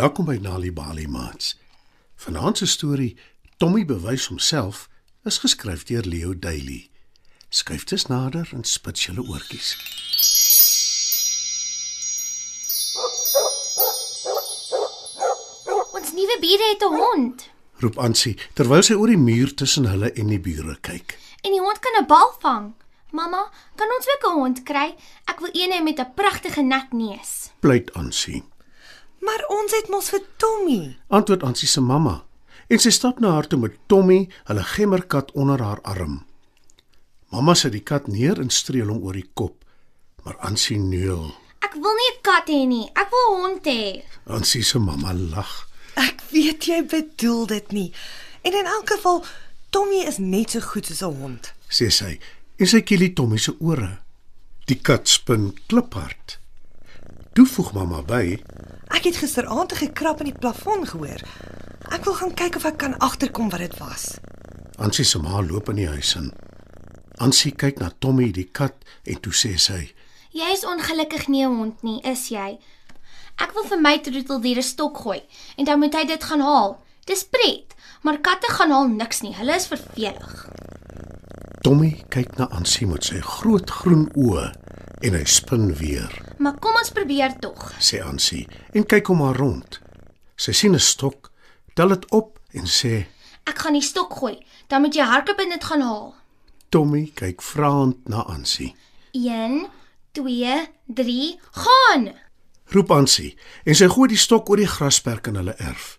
Welkom by Nali Bali Mats. Vanaand se storie Tommy bewys homself is geskryf deur Leo Daily. Skryf dit nader en spits julle oortjies. Ons nuwe bure het 'n hond Roep Ansie terwyl sy oor die muur tussen hulle en die bure kyk. en die hond kan 'n bal vang. Mamma, kan ons ook 'n hond kry? Ek wil een hê met 'n pragtige nat neus. Pleit Ansie. Maar ons het mos vir Tommy. Antwoord Ansie se mamma en sy stap na haar toe met Tommy, hulle gemmerkat onder haar arm. Mamma sit die kat neer en streel hom oor die kop, maar Ansie neul. Ek wil nie 'n kat hê nie. Ek wil 'n hond hê. Ansie se mamma lag. Ek weet jy bedoel dit nie. En in elk geval Tommy is net so goed soos 'n hond. sê sy en sy kielie Tommy se ore. Die kat spin kliphard. Toe voeg mamma by, Ek het gisteraand 'n gekrap in die plafon gehoor. Ek wil gaan kyk of ek kan agterkom wat dit was. Ansie se ma loop in die huis in. Ansie kyk na Tommy die kat en toe sê sy, Jy is ongelukkig nie 'n hond nie, is jy? Ek wil vir my troeteldier 'n stok gooi en dan moet hy dit gaan haal. Dis pret, maar katte gaan haal niks nie. Hulle is vervelig. Tommy kyk na Ansie met sy groot groen oë en hy spin weer, Maar kom ons probeer tog. sê Ansie en kyk hom maar rond. Sy sien 'n stok, tel dit op en sê, Ek gaan die stok gooi. Dan moet jy hardloop en dit gaan haal. Tommy kyk vraend na Ansie. 1 2 3 gaan. Roep Ansie en sy gooi die stok oor die grasperk in hulle erf.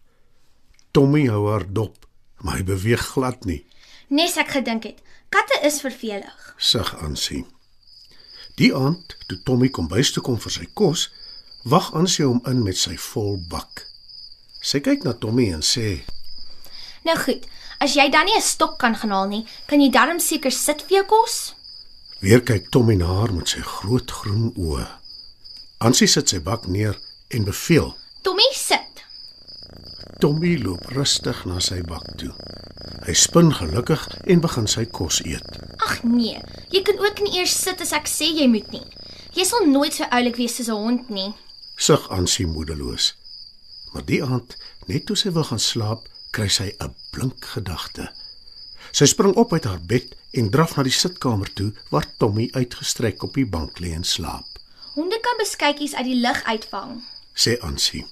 Tommy hou haar dop, maar hy beweeg glad nie. Nes ek gedink het, katte is vervelig. sug Ansie. Die aand, toe Tommy kom bys toe kom vir sy kos, wag Ansie hom in met sy vol bak. Sy kyk na Tommy en sê: Nou goed, as jy dan nie 'n stok kan gaan haal nie, kan jy darm seker sit vir jou kos? Weer kyk Tommy na haar met sy groot groen oë. Ansie sit sy bak neer en beveel. Tommy sit. Tommy loop rustig na sy bak toe. Hy spin gelukkig en begin sy kos eet. Ag nee, jy kan ook nie eers sit as ek sê jy moet nie. Jy sal nooit so oulik wees soos 'n hond nie. Sug Ansie moedeloos. Maar die aand, net toe sy wil gaan slaap, kry sy 'n blink gedagte. Sy spring op uit haar bed en draf na die sitkamer toe waar Tommy uitgestrek op die bank lê en slaap. Honde kan beskuitjies uit die lug uitvang. Sê Ansie.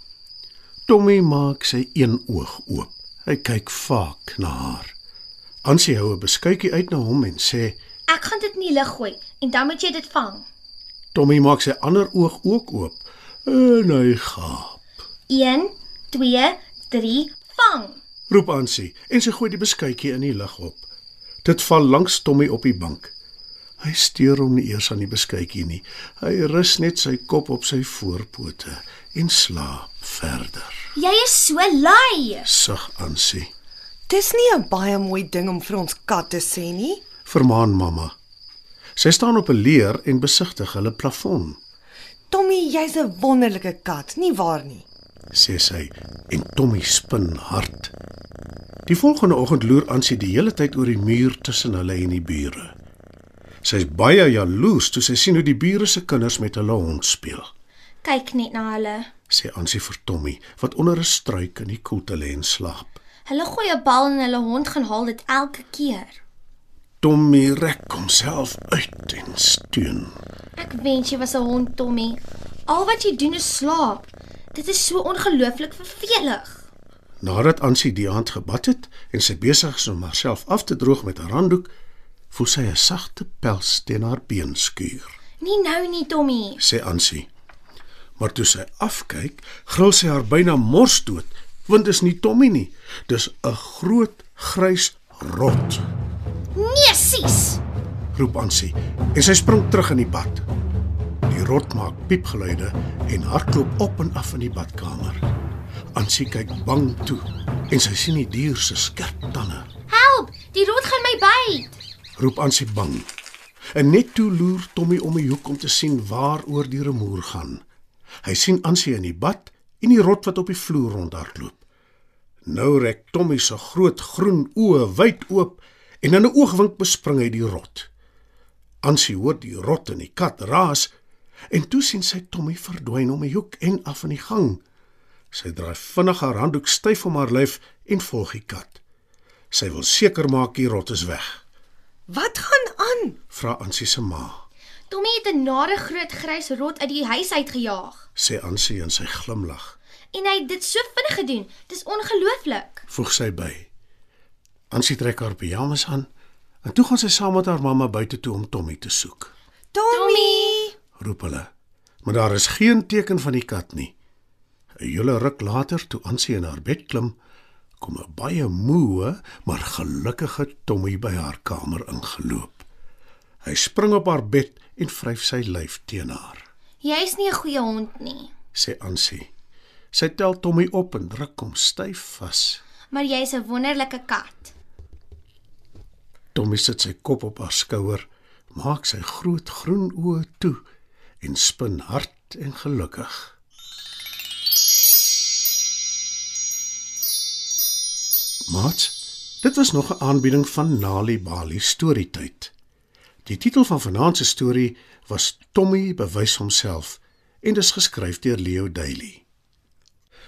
Tommy maak sy een oog oop. Hy kyk vaak na haar. Ansie hou 'n beskuitjie uit na hom en sê: Ek gaan dit in die lug gooi en dan moet jy dit vang. Tommy maak sy ander oog ook oop en hy gaap. 1 2 3 vang. roep Ansie en sy gooi die beskuitjie in die lug op. Dit val langs Tommy op die bank. Hy steur hom nie eers aan die beskuitjie nie. Hy rus net sy kop op sy voorpote en slaap verder. Jy is so lui. Sug Ansie. Dis nie 'n baie mooi ding om vir ons kat te sê nie. Vermaan mamma. Sy staan op 'n leer en besigtig hulle plafon, Tommy, jy's 'n wonderlike kat, nie waar nie? sê sy en Tommy spin hard. Die volgende oggend loer Ansie die hele tyd oor die muur tussen hulle en die bure. Sy's baie jaloers toe sy sien hoe die bure se kinders met hulle hond speel. Kyk net na hulle. sê Ansie vir Tommy wat onder 'n struik in die koelte lê en slaap. Hulle gooi 'n bal en hulle hond gaan haal dit elke keer. Tommy rek homself uit en steun. Ek wens jy was 'n hond, Tommy. Al wat jy doen is slaap. Dit is so ongelooflik vervelig. Nadat Ansie die aand gebad het en sy besig is om haarself af te droog met 'n handdoek, voel sy 'n sagte pels teen haar been skuur, Nie nou nie, Tommy. sê Ansie. Maar toe sy afkyk, gril sy haar byna mors dood, want dis nie Tommy nie, dis 'n groot grys rot. Nee, sis. roep Ansie en sy spring terug in die bad. Die rot maak piepgeluide en hardloop op en af in die badkamer. Ansie kyk bang toe en sy sien die dier se skerp tande. Help, die rot gaan my byt. Roep Ansie bang. En net toe loer Tommy om die hoek om te sien waaroor die remoer gaan. Hy sien Ansie in die bad en die rot wat op die vloer rondhardloop. Nou rek Tommy se groot groen oë wyd oop en in 'n oogwink bespring hy die rot. Ansie hoor die rot en die kat raas en toe sien sy Tommy verdwyn om 'n hoek en af in die gang. Sy draai vinnig haar handdoek styf om haar lyf en volg die kat. Sy wil seker maak die rot is weg, Wat gaan aan? vra Ansie se ma. Tommy het 'n nare groot grys rot uit die huis uitgejaag Sê Ansie en sy glimlag. En hy het dit so vinnig gedoen. Dis ongelooflik. Voeg sy by. Ansie trek haar pyjamas aan en toe gaan sy saam met haar mamma buite toe om Tommy te soek. Tommy! Roep hulle. Maar daar is geen teken van die kat nie. 'n Hele ruk later, toe Ansie in haar bed klim, kom 'n baie moe, maar gelukkige Tommy by haar kamer ingeloop. Hy spring op haar bed en vryf sy lyf teen haar. Jy's nie 'n goeie hond nie, Sê Ansie. Sy tel Tommy op en druk hom styf vas. maar jy's 'n wonderlike kat. Tommy sit sy kop op haar skouer, maak sy groot groen oë toe en spin hard en gelukkig. Mats, dit was nog 'n aanbieding van Nali Bali Storytyd. Die titel van vanaand se storie was Tommy bewys homself en dis geskryf deur Leo Daily.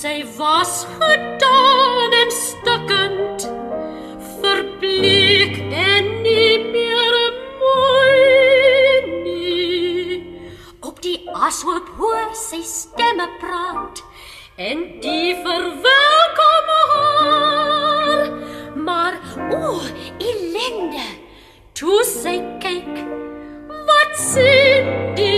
Sy was gedaan en stukkend, verbleek en nie meer mooi nie. Op die ashoop hoor sy stemme praat en die verwelkom haar. Maar o, ellende. Toe sy kyk, wat sien die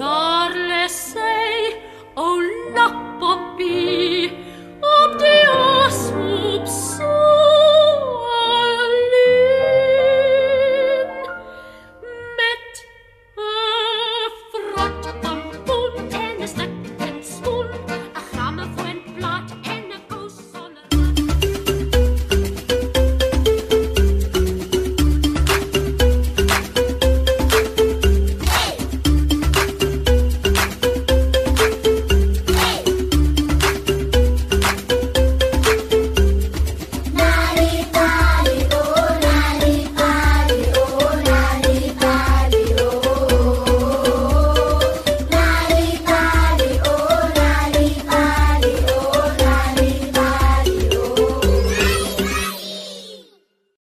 Dog.